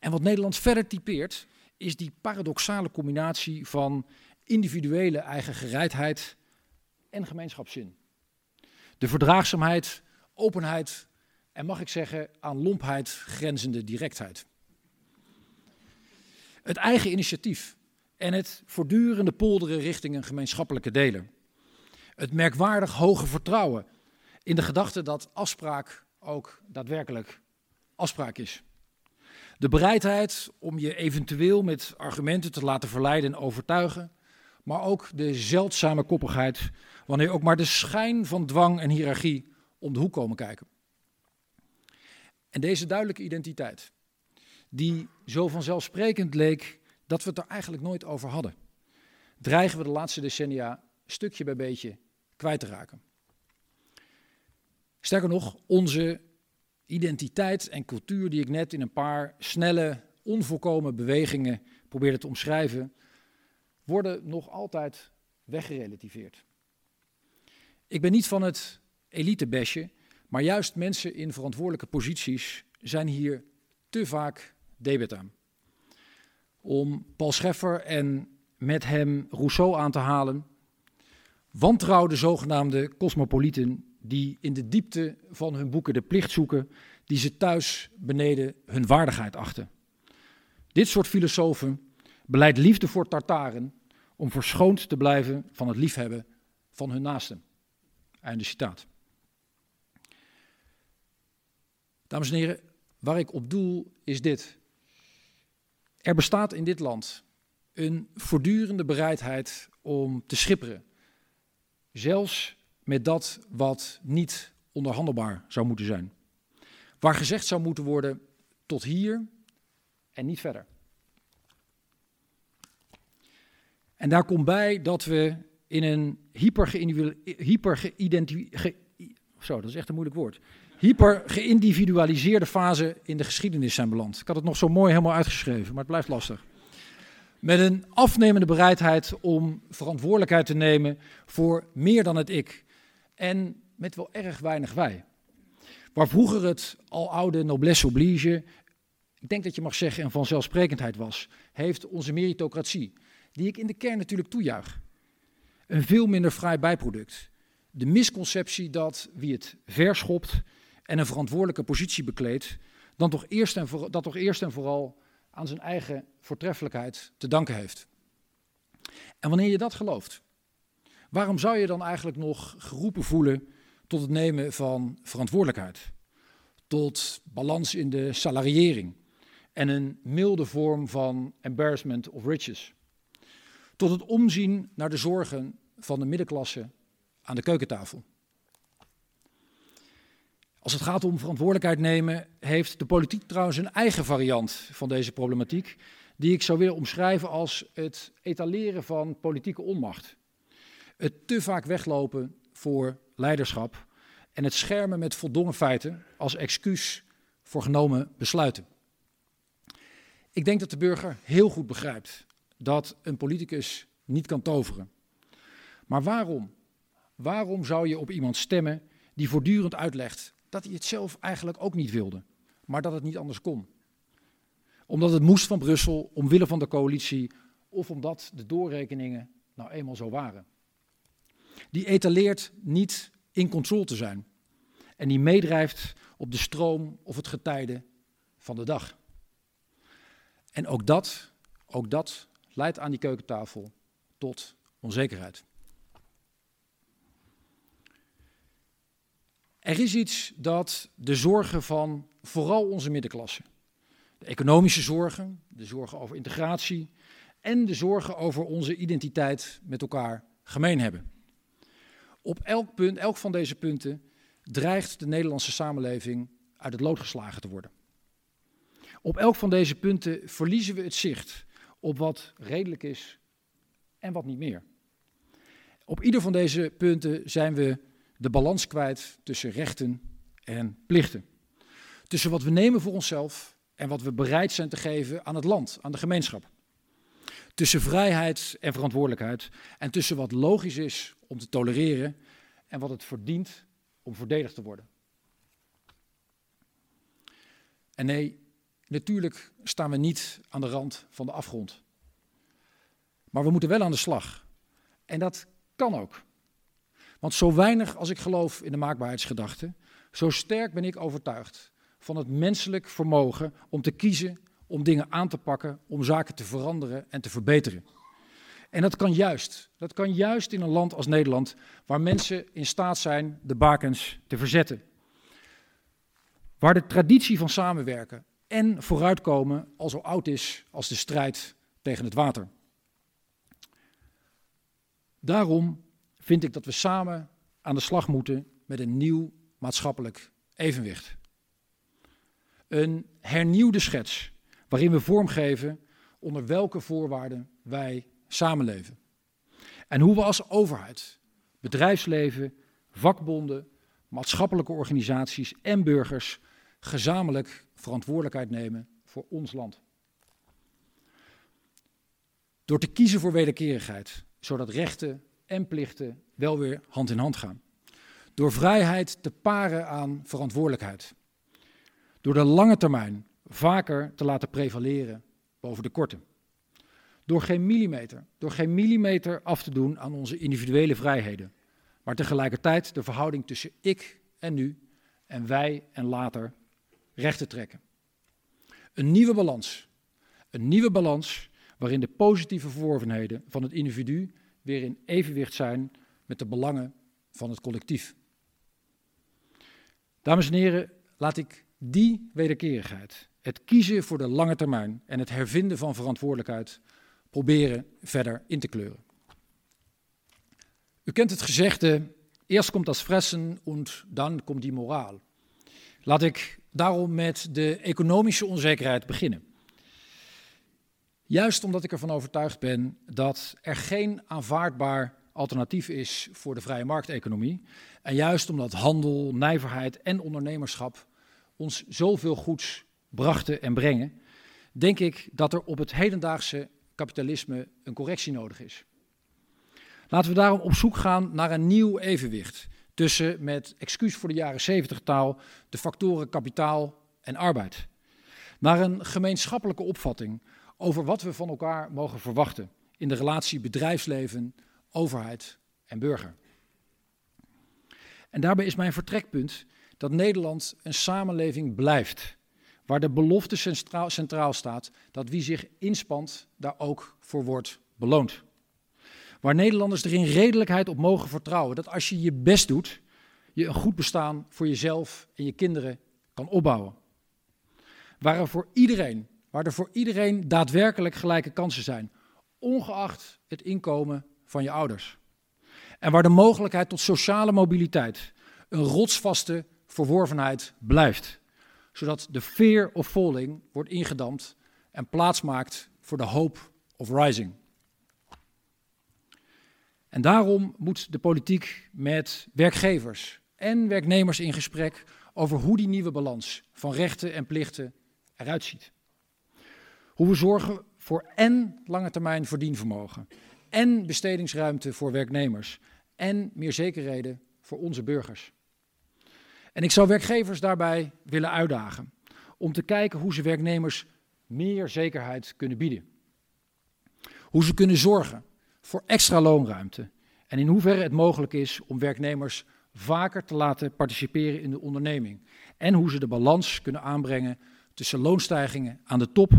En wat Nederland verder typeert, is die paradoxale combinatie van individuele eigen gereidheid en gemeenschapszin. De verdraagzaamheid, openheid en mag ik zeggen aan lompheid grenzende directheid. Het eigen initiatief en het voortdurende polderen richting een gemeenschappelijke deler. Het merkwaardig hoge vertrouwen in de gedachte dat afspraak ook daadwerkelijk afspraak is. De bereidheid om je eventueel met argumenten te laten verleiden en overtuigen, maar ook de zeldzame koppigheid wanneer ook maar de schijn van dwang en hiërarchie om de hoek komen kijken. En deze duidelijke identiteit, die zo vanzelfsprekend leek dat we het er eigenlijk nooit over hadden, dreigen we de laatste decennia stukje bij beetje kwijt te raken. Sterker nog, onze identiteit en cultuur, die ik net in een paar snelle, onvolkomen bewegingen probeerde te omschrijven, worden nog altijd weggerelativeerd. Ik ben niet van het elitebesje, maar juist mensen in verantwoordelijke posities zijn hier te vaak debet aan. Om Paul Scheffer en met hem Rousseau aan te halen, wantrouwde zogenaamde cosmopolieten die in de diepte van hun boeken de plicht zoeken die ze thuis beneden hun waardigheid achten. Dit soort filosofen beleidt liefde voor Tartaren om verschoond te blijven van het liefhebben van hun naasten. Einde citaat. Dames en heren, waar ik op doel is dit. Er bestaat in dit land een voortdurende bereidheid om te schipperen. Zelfs met dat wat niet onderhandelbaar zou moeten zijn. Waar gezegd zou moeten worden tot hier en niet verder. En daar komt bij dat we in een hyper. Hyper fase in de geschiedenis zijn beland. Ik had het nog zo mooi helemaal uitgeschreven, maar het blijft lastig. Met een afnemende bereidheid om verantwoordelijkheid te nemen voor meer dan het ik. En met wel erg weinig wij. Waar vroeger het al oude noblesse oblige, ik denk dat je mag zeggen, een vanzelfsprekendheid was, heeft onze meritocratie, die ik in de kern natuurlijk toejuich, een veel minder fraai bijproduct. De misconceptie dat wie het verschopt en een verantwoordelijke positie bekleedt, dan toch eerst en dat toch eerst en vooral aan zijn eigen voortreffelijkheid te danken heeft. En wanneer je dat gelooft, waarom zou je dan eigenlijk nog geroepen voelen tot het nemen van verantwoordelijkheid? Tot balans in de salariering en een milde vorm van embarrassment of riches? Tot het omzien naar de zorgen van de middenklasse aan de keukentafel. Als het gaat om verantwoordelijkheid nemen, heeft de politiek trouwens een eigen variant van deze problematiek, die ik zou willen omschrijven als het etaleren van politieke onmacht. Het te vaak weglopen voor leiderschap en het schermen met voldongen feiten als excuus voor genomen besluiten. Ik denk dat de burger heel goed begrijpt dat een politicus niet kan toveren. Maar waarom? Waarom zou je op iemand stemmen die voortdurend uitlegt dat hij het zelf eigenlijk ook niet wilde, maar dat het niet anders kon? Omdat het moest van Brussel, omwille van de coalitie, of omdat de doorrekeningen nou eenmaal zo waren. Die etaleert niet in controle te zijn en die meedrijft op de stroom of het getijde van de dag. En ook dat, ook dat leidt aan die keukentafel tot onzekerheid. Er is iets dat de zorgen van vooral onze middenklasse, de economische zorgen, de zorgen over integratie en de zorgen over onze identiteit met elkaar gemeen hebben. Op elk punt, elk van deze punten, dreigt de Nederlandse samenleving uit het lood geslagen te worden. Op elk van deze punten verliezen we het zicht op wat redelijk is en wat niet meer. Op ieder van deze punten zijn we de balans kwijt tussen rechten en plichten. Tussen wat we nemen voor onszelf en wat we bereid zijn te geven aan het land, aan de gemeenschap. Tussen vrijheid en verantwoordelijkheid en tussen wat logisch is om te tolereren en wat het verdient om verdedigd te worden. En nee, natuurlijk staan we niet aan de rand van de afgrond. Maar we moeten wel aan de slag. En dat kan ook. Want zo weinig als ik geloof in de maakbaarheidsgedachte, zo sterk ben ik overtuigd van het menselijk vermogen om te kiezen, om dingen aan te pakken, om zaken te veranderen en te verbeteren. En dat kan juist. Dat kan juist in een land als Nederland, waar mensen in staat zijn de bakens te verzetten. Waar de traditie van samenwerken en vooruitkomen al zo oud is als de strijd tegen het water. Daarom vind ik dat we samen aan de slag moeten met een nieuw maatschappelijk evenwicht. Een hernieuwde schets waarin we vormgeven onder welke voorwaarden wij samenleven. En hoe we als overheid, bedrijfsleven, vakbonden, maatschappelijke organisaties en burgers gezamenlijk verantwoordelijkheid nemen voor ons land. Door te kiezen voor wederkerigheid, zodat rechten en plichten wel weer hand in hand gaan. Door vrijheid te paren aan verantwoordelijkheid. Door de lange termijn vaker te laten prevaleren boven de korte. Door geen millimeter, door geen millimeter af te doen aan onze individuele vrijheden. Maar tegelijkertijd de verhouding tussen ik en nu en wij en later recht te trekken. Een nieuwe balans. Een nieuwe balans waarin de positieve verworvenheden van het individu weer in evenwicht zijn met de belangen van het collectief. Dames en heren, laat ik die wederkerigheid, het kiezen voor de lange termijn en het hervinden van verantwoordelijkheid proberen verder in te kleuren. U kent het gezegde, eerst komt das fressen en dan komt die moraal. Laat ik daarom met de economische onzekerheid beginnen. Juist omdat ik ervan overtuigd ben dat er geen aanvaardbaar alternatief is voor de vrije markteconomie. En juist omdat handel, nijverheid en ondernemerschap ons zoveel goeds brachten en brengen, denk ik dat er op het hedendaagse kapitalisme een correctie nodig is. Laten we daarom op zoek gaan naar een nieuw evenwicht tussen, met excuus voor de jaren 70 taal, de factoren kapitaal en arbeid. Naar een gemeenschappelijke opvatting over wat we van elkaar mogen verwachten in de relatie bedrijfsleven, overheid en burger. En daarbij is mijn vertrekpunt dat Nederland een samenleving blijft waar de belofte centraal, staat dat wie zich inspant daar ook voor wordt beloond. Waar Nederlanders er in redelijkheid op mogen vertrouwen dat als je je best doet, je een goed bestaan voor jezelf en je kinderen kan opbouwen. Waar er voor iedereen, waar er voor iedereen daadwerkelijk gelijke kansen zijn, ongeacht het inkomen van je ouders. En waar de mogelijkheid tot sociale mobiliteit een rotsvaste verworvenheid blijft. Zodat de fear of falling wordt ingedampt en plaats maakt voor de hope of rising. En daarom moet de politiek met werkgevers en werknemers in gesprek over hoe die nieuwe balans van rechten en plichten eruit ziet. Hoe we zorgen voor en lange termijn verdienvermogen en bestedingsruimte voor werknemers en meer zekerheden voor onze burgers. En ik zou werkgevers daarbij willen uitdagen om te kijken hoe ze werknemers meer zekerheid kunnen bieden. Hoe ze kunnen zorgen voor extra loonruimte en in hoeverre het mogelijk is om werknemers vaker te laten participeren in de onderneming. En hoe ze de balans kunnen aanbrengen tussen loonstijgingen aan de top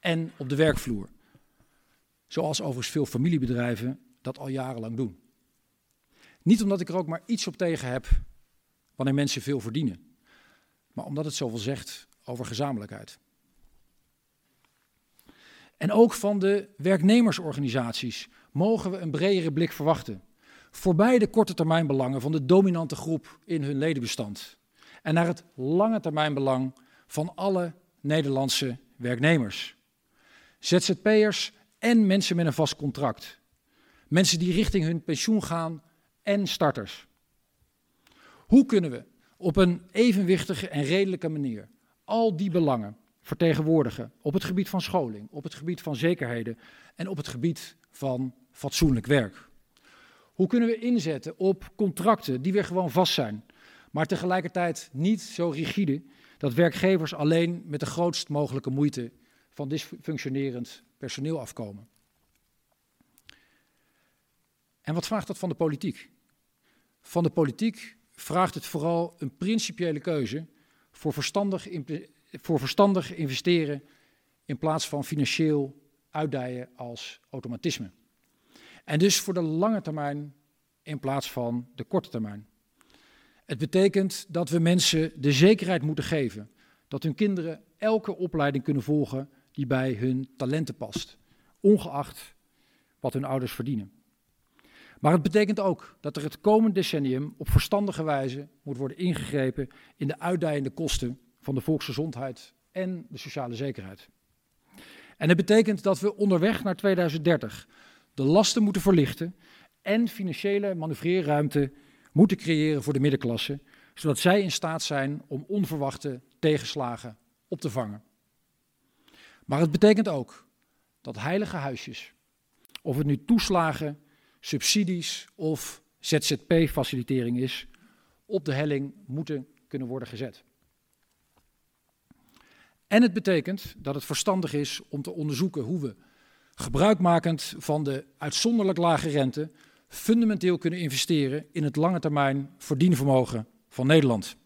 en op de werkvloer. Zoals overigens veel familiebedrijven dat al jarenlang doen. Niet omdat ik er ook maar iets op tegen heb wanneer mensen veel verdienen, maar omdat het zoveel zegt over gezamenlijkheid. En ook van de werknemersorganisaties mogen we een bredere blik verwachten. Voorbij de korte termijnbelangen van de dominante groep in hun ledenbestand. En naar het lange termijnbelang van alle Nederlandse werknemers. ZZP'ers en mensen met een vast contract. Mensen die richting hun pensioen gaan en starters. Hoe kunnen we op een evenwichtige en redelijke manier al die belangen vertegenwoordigen op het gebied van scholing, op het gebied van zekerheden en op het gebied van fatsoenlijk werk? Hoe kunnen we inzetten op contracten die weer gewoon vast zijn, maar tegelijkertijd niet zo rigide dat werkgevers alleen met de grootst mogelijke moeite van dysfunctionerend personeel afkomen? En wat vraagt dat van de politiek? Van de politiek vraagt het vooral een principiële keuze voor verstandig, voor verstandig investeren in plaats van financieel uitdijen als automatisme. En dus voor de lange termijn in plaats van de korte termijn. Het betekent dat we mensen de zekerheid moeten geven dat hun kinderen elke opleiding kunnen volgen die bij hun talenten past, ongeacht wat hun ouders verdienen. Maar het betekent ook dat er het komende decennium op verstandige wijze moet worden ingegrepen in de uitdijende kosten van de volksgezondheid en de sociale zekerheid. En het betekent dat we onderweg naar 2030 de lasten moeten verlichten en financiële manoeuvreerruimte moeten creëren voor de middenklasse, zodat zij in staat zijn om onverwachte tegenslagen op te vangen. Maar het betekent ook dat heilige huisjes, of het nu toeslagen, subsidies of ZZP-facilitering is, op de helling moeten kunnen worden gezet. En het betekent dat het verstandig is om te onderzoeken hoe we, gebruikmakend van de uitzonderlijk lage rente, fundamenteel kunnen investeren in het lange termijn verdienvermogen van Nederland.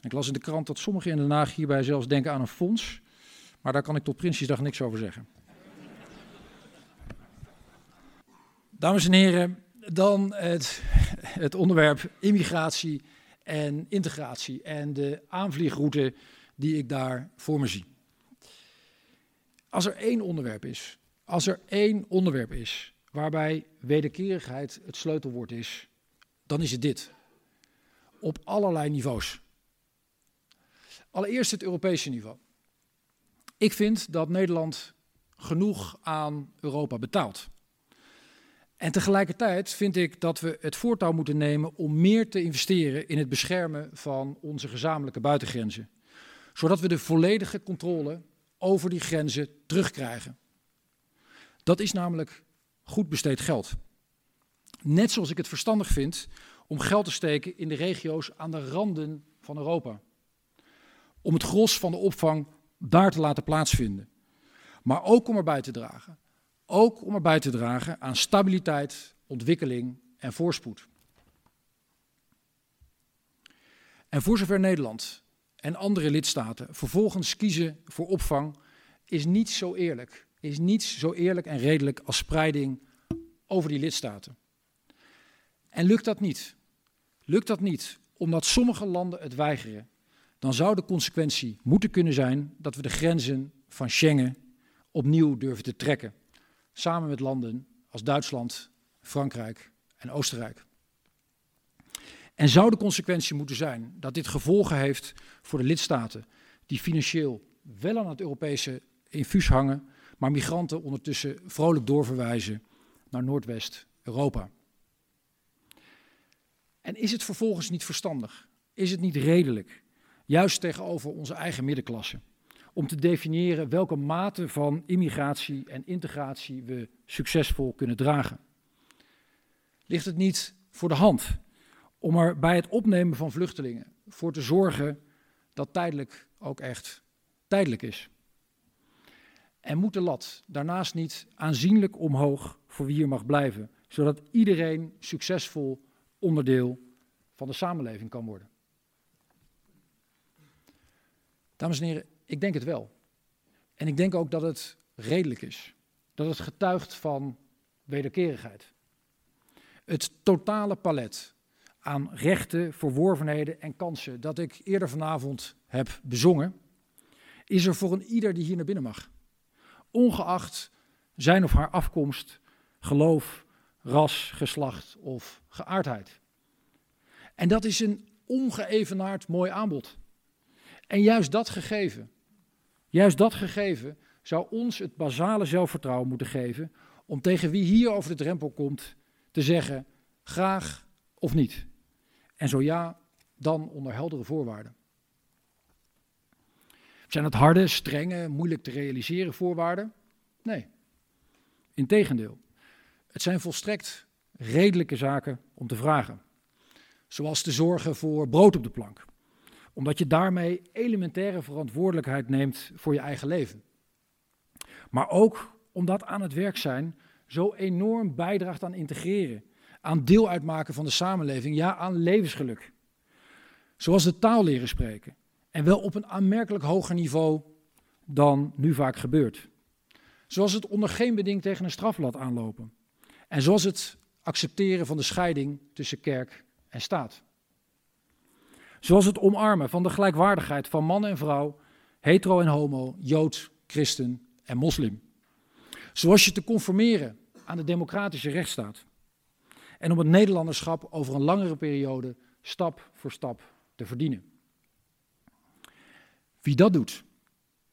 Ik las in de krant dat sommigen in Den Haag hierbij zelfs denken aan een fonds, maar daar kan ik tot Prinsjesdag niks over zeggen. Dames en heren, dan het, het onderwerp immigratie en integratie en de aanvliegroute die ik daar voor me zie. Als er één onderwerp is, als er één onderwerp is waarbij wederkerigheid het sleutelwoord is, dan is het dit. Op allerlei niveaus. Allereerst het Europese niveau. Ik vind dat Nederland genoeg aan Europa betaalt. En tegelijkertijd vind ik dat we het voortouw moeten nemen om meer te investeren in het beschermen van onze gezamenlijke buitengrenzen. Zodat we de volledige controle over die grenzen terugkrijgen. Dat is namelijk goed besteed geld. Net zoals ik het verstandig vind om geld te steken in de regio's aan de randen van Europa. Om het gros van de opvang daar te laten plaatsvinden. Maar ook om erbij te dragen. Ook om erbij te dragen aan stabiliteit, ontwikkeling en voorspoed. En voor zover Nederland en andere lidstaten vervolgens kiezen voor opvang, is niet zo eerlijk is niet zo eerlijk en redelijk als spreiding over die lidstaten. En lukt dat niet? Lukt dat niet omdat sommige landen het weigeren? Dan zou de consequentie moeten kunnen zijn dat we de grenzen van Schengen opnieuw durven te trekken. Samen met landen als Duitsland, Frankrijk en Oostenrijk. En zou de consequentie moeten zijn dat dit gevolgen heeft voor de lidstaten die financieel wel aan het Europese infuus hangen, maar migranten ondertussen vrolijk doorverwijzen naar Noordwest-Europa. En is het vervolgens niet verstandig? Is het niet redelijk, juist tegenover onze eigen middenklasse, om te definiëren welke mate van immigratie en integratie we succesvol kunnen dragen? Ligt het niet voor de hand om er bij het opnemen van vluchtelingen voor te zorgen dat tijdelijk ook echt tijdelijk is? En moet de lat daarnaast niet aanzienlijk omhoog voor wie hier mag blijven, zodat iedereen succesvol onderdeel van de samenleving kan worden? Dames en heren, ik denk het wel. En ik denk ook dat het redelijk is. Dat het getuigt van wederkerigheid. Het totale palet aan rechten, verworvenheden en kansen dat ik eerder vanavond heb bezongen, is er voor een ieder die hier naar binnen mag. Ongeacht zijn of haar afkomst, geloof, ras, geslacht of geaardheid. En dat is een ongeëvenaard mooi aanbod. En juist dat gegeven, juist dat gegeven zou ons het basale zelfvertrouwen moeten geven om tegen wie hier over de drempel komt te zeggen graag of niet. En zo ja, dan onder heldere voorwaarden. Zijn het harde, strenge, moeilijk te realiseren voorwaarden? Nee. Integendeel. Het zijn volstrekt redelijke zaken om te vragen. Zoals te zorgen voor brood op de plank. Omdat je daarmee elementaire verantwoordelijkheid neemt voor je eigen leven. Maar ook omdat aan het werk zijn zo enorm bijdraagt aan integreren, aan deel uitmaken van de samenleving, ja, aan levensgeluk. Zoals de taal leren spreken. En wel op een aanmerkelijk hoger niveau dan nu vaak gebeurt. Zoals het onder geen beding tegen een straflat aanlopen. En zoals het accepteren van de scheiding tussen kerk en staat. Zoals het omarmen van de gelijkwaardigheid van man en vrouw, hetero en homo, jood, christen en moslim. Zoals je te conformeren aan de democratische rechtsstaat. En om het Nederlanderschap over een langere periode stap voor stap te verdienen. Wie dat doet,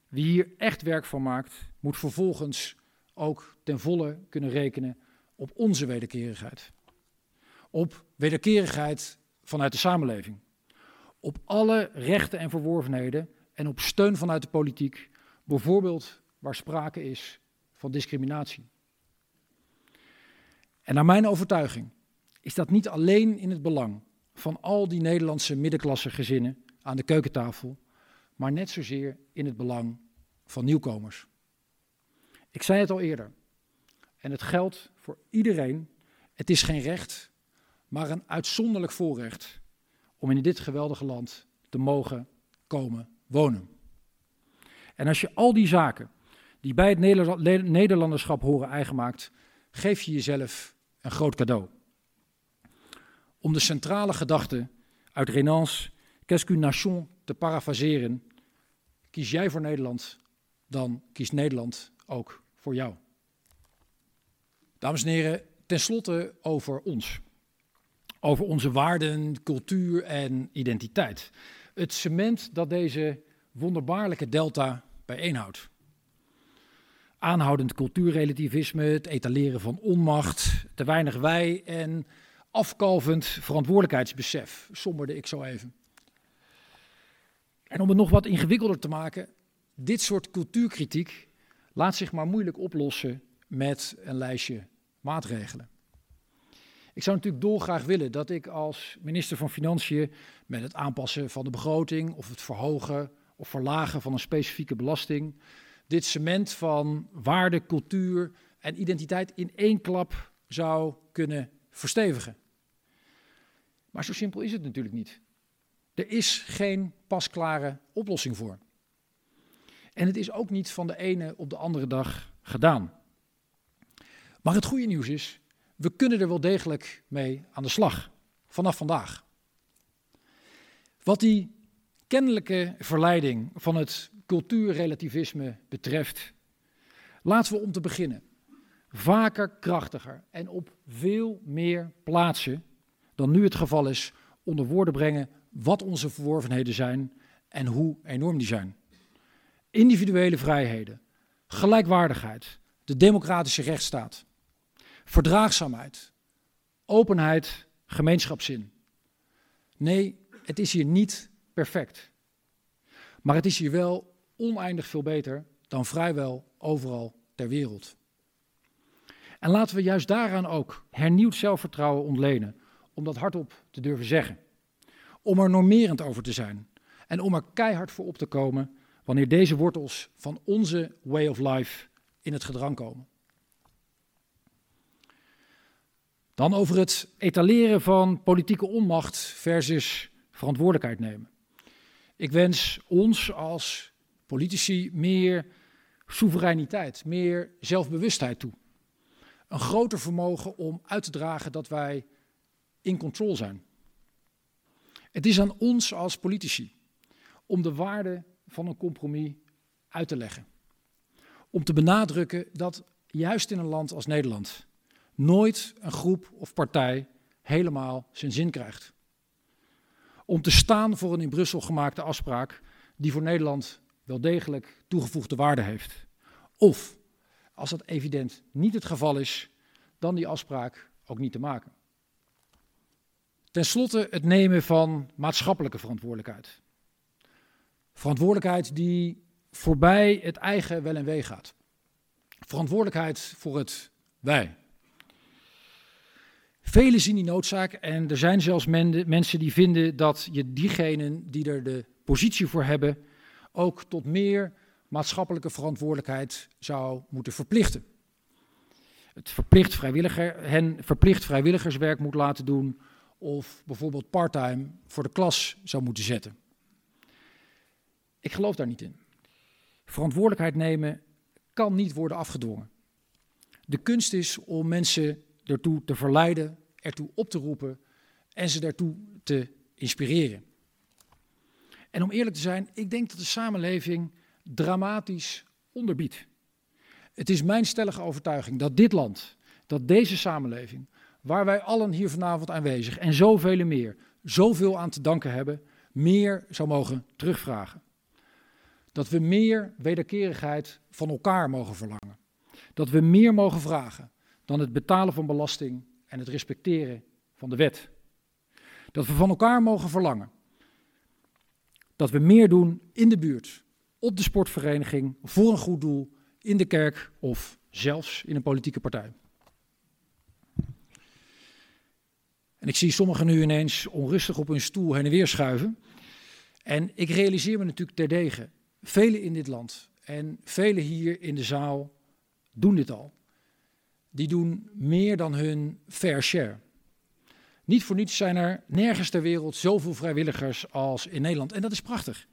wie hier echt werk van maakt, moet vervolgens ook ten volle kunnen rekenen op onze wederkerigheid. Op wederkerigheid vanuit de samenleving. Op alle rechten en verworvenheden en op steun vanuit de politiek, bijvoorbeeld waar sprake is van discriminatie. En naar mijn overtuiging is dat niet alleen in het belang van al die Nederlandse middenklasse gezinnen aan de keukentafel, maar net zozeer in het belang van nieuwkomers. Ik zei het al eerder, en het geldt voor iedereen. Het is geen recht, maar een uitzonderlijk voorrecht om in dit geweldige land te mogen komen wonen. En als je al die zaken die bij het Nederlanderschap horen eigen maakt, geef je jezelf een groot cadeau. Om de centrale gedachte uit Renans Qu'est-ce nation te parafraseren, kies jij voor Nederland, dan kiest Nederland ook voor jou. Dames en heren, tenslotte over ons. Over onze waarden, cultuur en identiteit. Het cement dat deze wonderbaarlijke delta bijeenhoudt. Aanhoudend cultuurrelativisme, het etaleren van onmacht, te weinig wij en afkalvend verantwoordelijkheidsbesef, somberde ik zo even. En om het nog wat ingewikkelder te maken, dit soort cultuurkritiek laat zich maar moeilijk oplossen met een lijstje maatregelen. Ik zou natuurlijk dolgraag willen dat ik als minister van Financiën met het aanpassen van de begroting of het verhogen of verlagen van een specifieke belasting dit cement van waarde, cultuur en identiteit in één klap zou kunnen verstevigen. Maar zo simpel is het natuurlijk niet. Er is geen pasklare oplossing voor. En het is ook niet van de ene op de andere dag gedaan. Maar het goede nieuws is, we kunnen er wel degelijk mee aan de slag. Vanaf vandaag. Wat die kennelijke verleiding van het cultuurrelativisme betreft, laten we om te beginnen vaker, krachtiger en op veel meer plaatsen dan nu het geval is onder woorden brengen wat onze verworvenheden zijn en hoe enorm die zijn. Individuele vrijheden, gelijkwaardigheid, de democratische rechtsstaat, verdraagzaamheid, openheid, gemeenschapszin. Nee, het is hier niet perfect. Maar het is hier wel oneindig veel beter dan vrijwel overal ter wereld. En laten we juist daaraan ook hernieuwd zelfvertrouwen ontlenen, om dat hardop te durven zeggen. Om er normerend over te zijn en om er keihard voor op te komen wanneer deze wortels van onze way of life in het gedrang komen. Dan over het etaleren van politieke onmacht versus verantwoordelijkheid nemen. Ik wens ons als politici meer soevereiniteit, meer zelfbewustheid toe. Een groter vermogen om uit te dragen dat wij in control zijn. Het is aan ons als politici om de waarde van een compromis uit te leggen. Om te benadrukken dat juist in een land als Nederland nooit een groep of partij helemaal zijn zin krijgt. Om te staan voor een in Brussel gemaakte afspraak die voor Nederland wel degelijk toegevoegde waarde heeft. Of, als dat evident niet het geval is, dan die afspraak ook niet te maken. Ten slotte het nemen van maatschappelijke verantwoordelijkheid. Verantwoordelijkheid die voorbij het eigen wel en wee gaat. Verantwoordelijkheid voor het wij. Velen zien die noodzaak en er zijn zelfs mensen die vinden dat je diegenen die er de positie voor hebben ook tot meer maatschappelijke verantwoordelijkheid zou moeten verplichten. Het verplicht vrijwilliger, hen verplicht vrijwilligerswerk moet laten doen of bijvoorbeeld parttime voor de klas zou moeten zetten. Ik geloof daar niet in. Verantwoordelijkheid nemen kan niet worden afgedwongen. De kunst is om mensen ertoe te verleiden, ertoe op te roepen en ze daartoe te inspireren. En om eerlijk te zijn, ik denk dat de samenleving dramatisch onderbiedt. Het is mijn stellige overtuiging dat dit land, dat deze samenleving, waar wij allen hier vanavond aanwezig en zoveel meer, zoveel aan te danken hebben, meer zou mogen terugvragen. Dat we meer wederkerigheid van elkaar mogen verlangen. Dat we meer mogen vragen dan het betalen van belasting en het respecteren van de wet. Dat we van elkaar mogen verlangen. Dat we meer doen in de buurt, op de sportvereniging, voor een goed doel, in de kerk of zelfs in een politieke partij. En ik zie sommigen nu ineens onrustig op hun stoel heen en weer schuiven. En ik realiseer me natuurlijk terdege, velen in dit land en velen hier in de zaal doen dit al die doen meer dan hun fair share. Niet voor niets zijn er nergens ter wereld zoveel vrijwilligers als in Nederland. En dat is prachtig.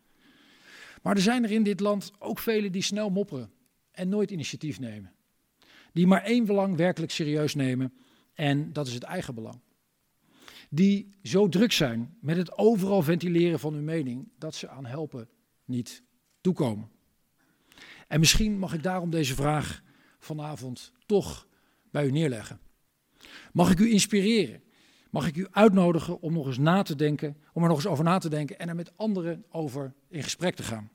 Maar er zijn er in dit land ook velen die snel mopperen en nooit initiatief nemen. Die maar één belang werkelijk serieus nemen en dat is het eigen belang. Die zo druk zijn met het overal ventileren van hun mening dat ze aan helpen niet toekomen. En misschien mag ik daarom deze vraag vanavond toch u neerleggen. Mag ik u inspireren? Mag ik u uitnodigen om nog eens na te denken, om er nog eens over na te denken en er met anderen over in gesprek te gaan?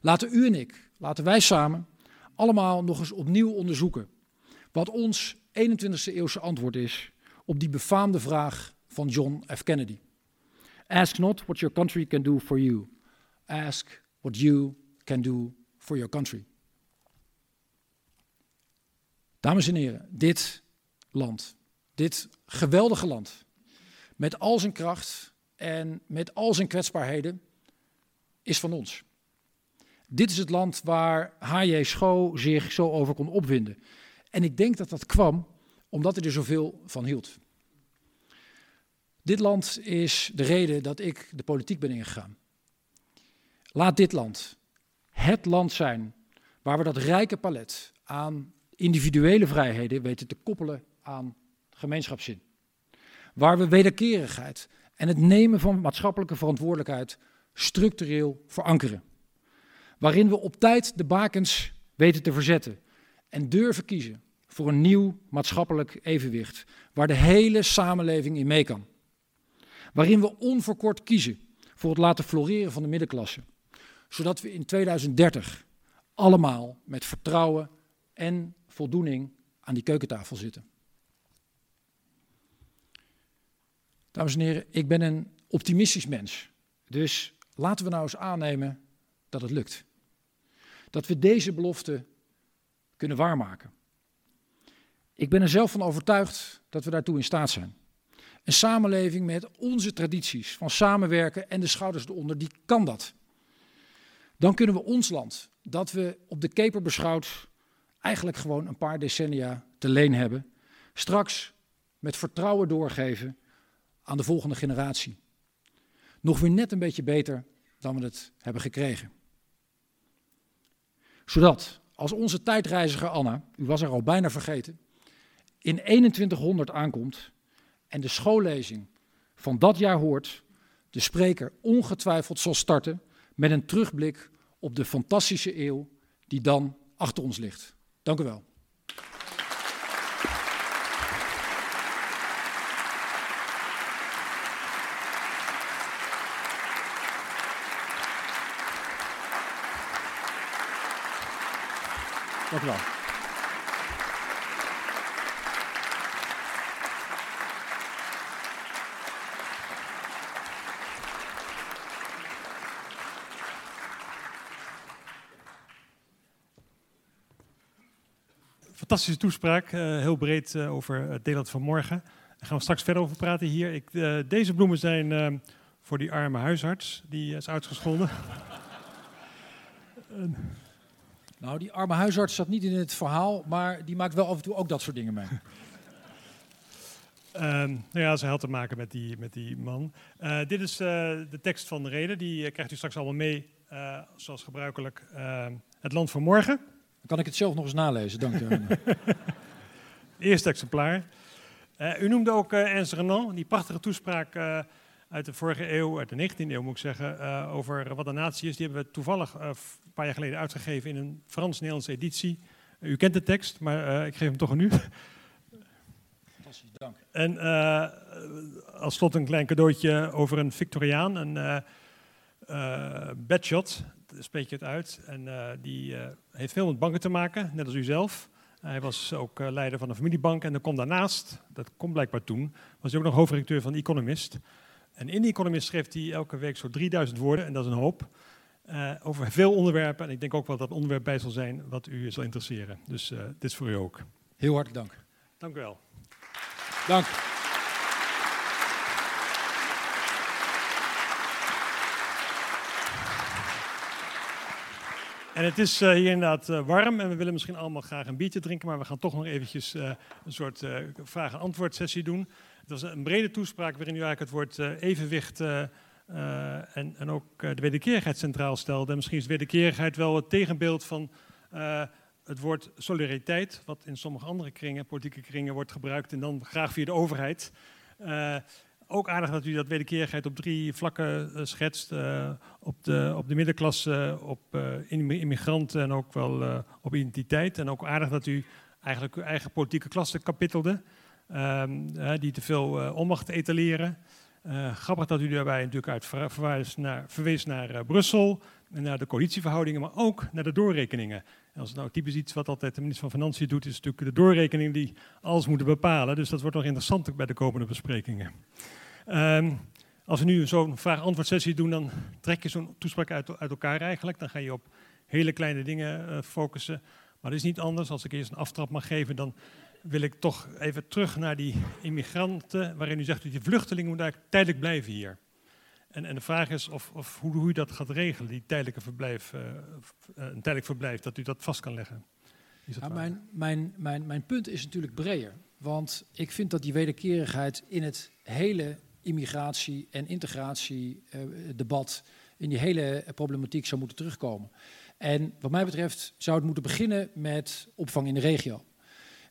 Laten u en ik, laten wij samen allemaal nog eens opnieuw onderzoeken wat ons 21e eeuwse antwoord is op die befaamde vraag van John F. Kennedy. Ask not what your country can do for you. Ask what you can do for your country. Dames en heren, dit land, dit geweldige land, met al zijn kracht en met al zijn kwetsbaarheden, is van ons. Dit is het land waar H.J. Scho zich zo over kon opwinden. En ik denk dat dat kwam omdat hij er zoveel van hield. Dit land is de reden dat ik de politiek ben ingegaan. Laat dit land het land zijn waar we dat rijke palet aan individuele vrijheden weten te koppelen aan gemeenschapszin. Waar we wederkerigheid en het nemen van maatschappelijke verantwoordelijkheid structureel verankeren. Waarin we op tijd de bakens weten te verzetten en durven kiezen voor een nieuw maatschappelijk evenwicht waar de hele samenleving in mee kan. waarin we onverkort kiezen voor het laten floreren van de middenklasse, zodat we in 2030 allemaal met vertrouwen en voldoening aan die keukentafel zitten. Dames en heren, ik ben een optimistisch mens. Dus laten we nou eens aannemen dat het lukt. Dat we deze belofte kunnen waarmaken. Ik ben er zelf van overtuigd dat we daartoe in staat zijn. Een samenleving met onze tradities van samenwerken en de schouders eronder, die kan dat. Dan kunnen we ons land, dat we op de keper beschouwd eigenlijk gewoon een paar decennia te leen hebben, straks met vertrouwen doorgeven aan de volgende generatie. Nog weer net een beetje beter dan we het hebben gekregen. Zodat, als onze tijdreiziger Anna, u was er al bijna vergeten, in 2100 aankomt en de schoollezing van dat jaar hoort, de spreker ongetwijfeld zal starten met een terugblik op de fantastische eeuw die dan achter ons ligt. Dank u wel. Dank u wel. Fantastische toespraak, uh, heel breed uh, over het Nederland van morgen. Daar gaan we straks verder over praten hier. Ik, uh, deze bloemen zijn voor die arme huisarts, die is uitgescholden. Nou, die arme huisarts zat niet in het verhaal, maar die maakt wel af en toe ook dat soort dingen mee. Nou ja, ze had te maken met die, met die man. Uh, dit is uh, de tekst van de reden. Die krijgt u straks allemaal mee, zoals gebruikelijk. Het land van morgen. Kan ik het zelf nog eens nalezen, dank u. Eerste exemplaar. u noemde ook Ernst Renan, die prachtige toespraak uit de vorige eeuw, uit de 19e eeuw moet ik zeggen, over wat een natie is. Die hebben we toevallig paar jaar geleden uitgegeven in een Frans-Nederlandse editie. u kent de tekst, maar uh, ik geef hem toch aan u. Fantastisch, dank. En uh, als slot een klein cadeautje over een Victoriaan, een uh, Bedshot, spreek je het uit. En die heeft veel met banken te maken, net als u zelf. Hij was ook leider van een familiebank en er komt daarnaast, dat komt blijkbaar toen, was hij ook nog hoofdredacteur van The Economist. En in The Economist schreef hij elke week zo 3000 woorden, en dat is een hoop. Over veel onderwerpen. En ik denk ook wel dat onderwerp bij zal zijn wat u zal interesseren. Dus dit is voor u ook. Heel hartelijk dank. Dank u wel. Dank. En het is uh, hier inderdaad warm en we willen misschien allemaal graag een biertje drinken, maar we gaan toch nog eventjes een soort vraag- en antwoord sessie doen. Het was een brede toespraak waarin u eigenlijk het woord evenwicht uh, en, en, ook uh, de wederkerigheid centraal stelde. En misschien is wederkerigheid wel het tegenbeeld van uh, het woord solidariteit, wat in sommige andere kringen, politieke kringen, wordt gebruikt en dan graag via de overheid. Ook aardig dat u dat wederkerigheid op drie vlakken schetst. op, de, op de middenklasse, op immigranten en ook wel op identiteit. En ook aardig dat u eigenlijk uw eigen politieke klasse kapitelde, ehm, die te veel onmacht etaleren. Grappig dat u daarbij natuurlijk uit naar, verwees naar Brussel, en naar de coalitieverhoudingen, maar ook naar de doorrekeningen. En als nou typisch iets wat altijd de minister van Financiën doet, is natuurlijk de doorrekeningen die alles moeten bepalen. Dus dat wordt nog interessant bij de komende besprekingen. Um, als we nu zo'n vraag-antwoord sessie doen, dan trek je zo'n toespraak uit, uit, elkaar eigenlijk. Dan ga je op hele kleine dingen uh, focussen. Maar dat is niet anders. Als ik eerst een aftrap mag geven, dan wil ik toch even terug naar die immigranten, waarin u zegt dat die vluchtelingen moeten eigenlijk tijdelijk blijven hier. En, en de vraag is of, of hoe, hoe, u dat gaat regelen, die tijdelijke verblijf, uh, een tijdelijk verblijf, dat u dat vast kan leggen. Nou, mijn, mijn, mijn, mijn punt is natuurlijk breder. Want ik vind dat die wederkerigheid in het hele immigratie- en integratiedebat, uh, in die hele problematiek zou moeten terugkomen. En wat mij betreft zou het moeten beginnen met opvang in de regio.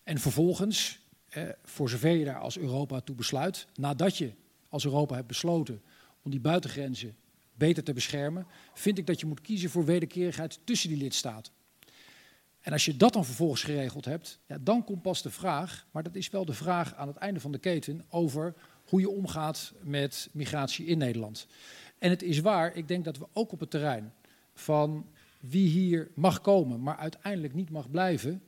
En vervolgens, eh, voor zover je daar als Europa toe besluit, nadat je als Europa hebt besloten om die buitengrenzen beter te beschermen, vind ik dat je moet kiezen voor wederkerigheid tussen die lidstaten. En als je dat dan vervolgens geregeld hebt, ja, dan komt pas de vraag, maar dat is wel de vraag aan het einde van de keten, over hoe je omgaat met migratie in Nederland. En het is waar, ik denk dat we ook op het terrein van wie hier mag komen, maar uiteindelijk niet mag blijven,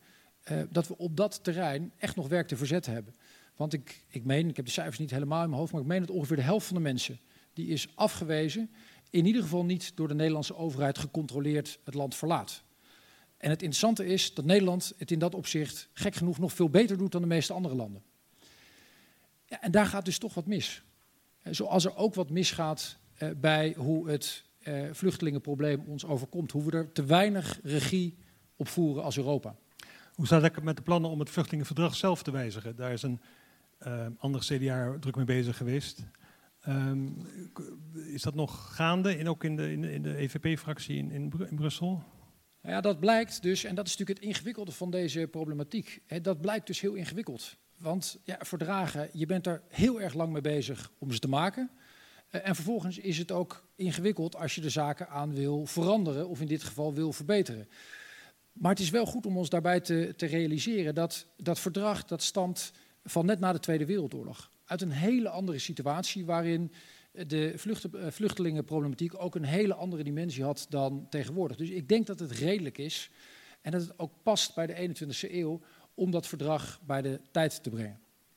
uh, dat we op dat terrein echt nog werk te verzetten hebben. Want ik, ik meen, ik heb de cijfers niet helemaal in mijn hoofd, maar ik meen dat ongeveer de helft van de mensen die is afgewezen, in ieder geval niet door de Nederlandse overheid gecontroleerd het land verlaat. En het interessante is dat Nederland het in dat opzicht gek genoeg nog veel beter doet dan de meeste andere landen. Ja, en daar gaat dus toch wat mis. Eh, zoals er ook wat misgaat uh, bij hoe het uh, vluchtelingenprobleem ons overkomt. Hoe we er te weinig regie op voeren als Europa. Hoe staat het met de plannen om het vluchtelingenverdrag zelf te wijzigen? Daar is een uh, ander CDA druk mee bezig geweest. Um, is dat nog gaande, in, ook in de, in de, in de EVP-fractie in, in, in, Brussel? Ja, dat blijkt dus, en dat is natuurlijk het ingewikkelde van deze problematiek. He, dat blijkt dus heel ingewikkeld. Want ja, verdragen, je bent er heel erg lang mee bezig om ze te maken. Uh, en vervolgens is het ook ingewikkeld als je de zaken aan wil veranderen, of in dit geval wil verbeteren. Maar het is wel goed om ons daarbij te, te realiseren dat dat verdrag dat stamt van net na de Tweede Wereldoorlog. Uit een hele andere situatie waarin de vlucht, uh, vluchtelingenproblematiek ook een hele andere dimensie had dan tegenwoordig. Dus ik denk dat het redelijk is en dat het ook past bij de 21e eeuw om dat verdrag bij de tijd te brengen.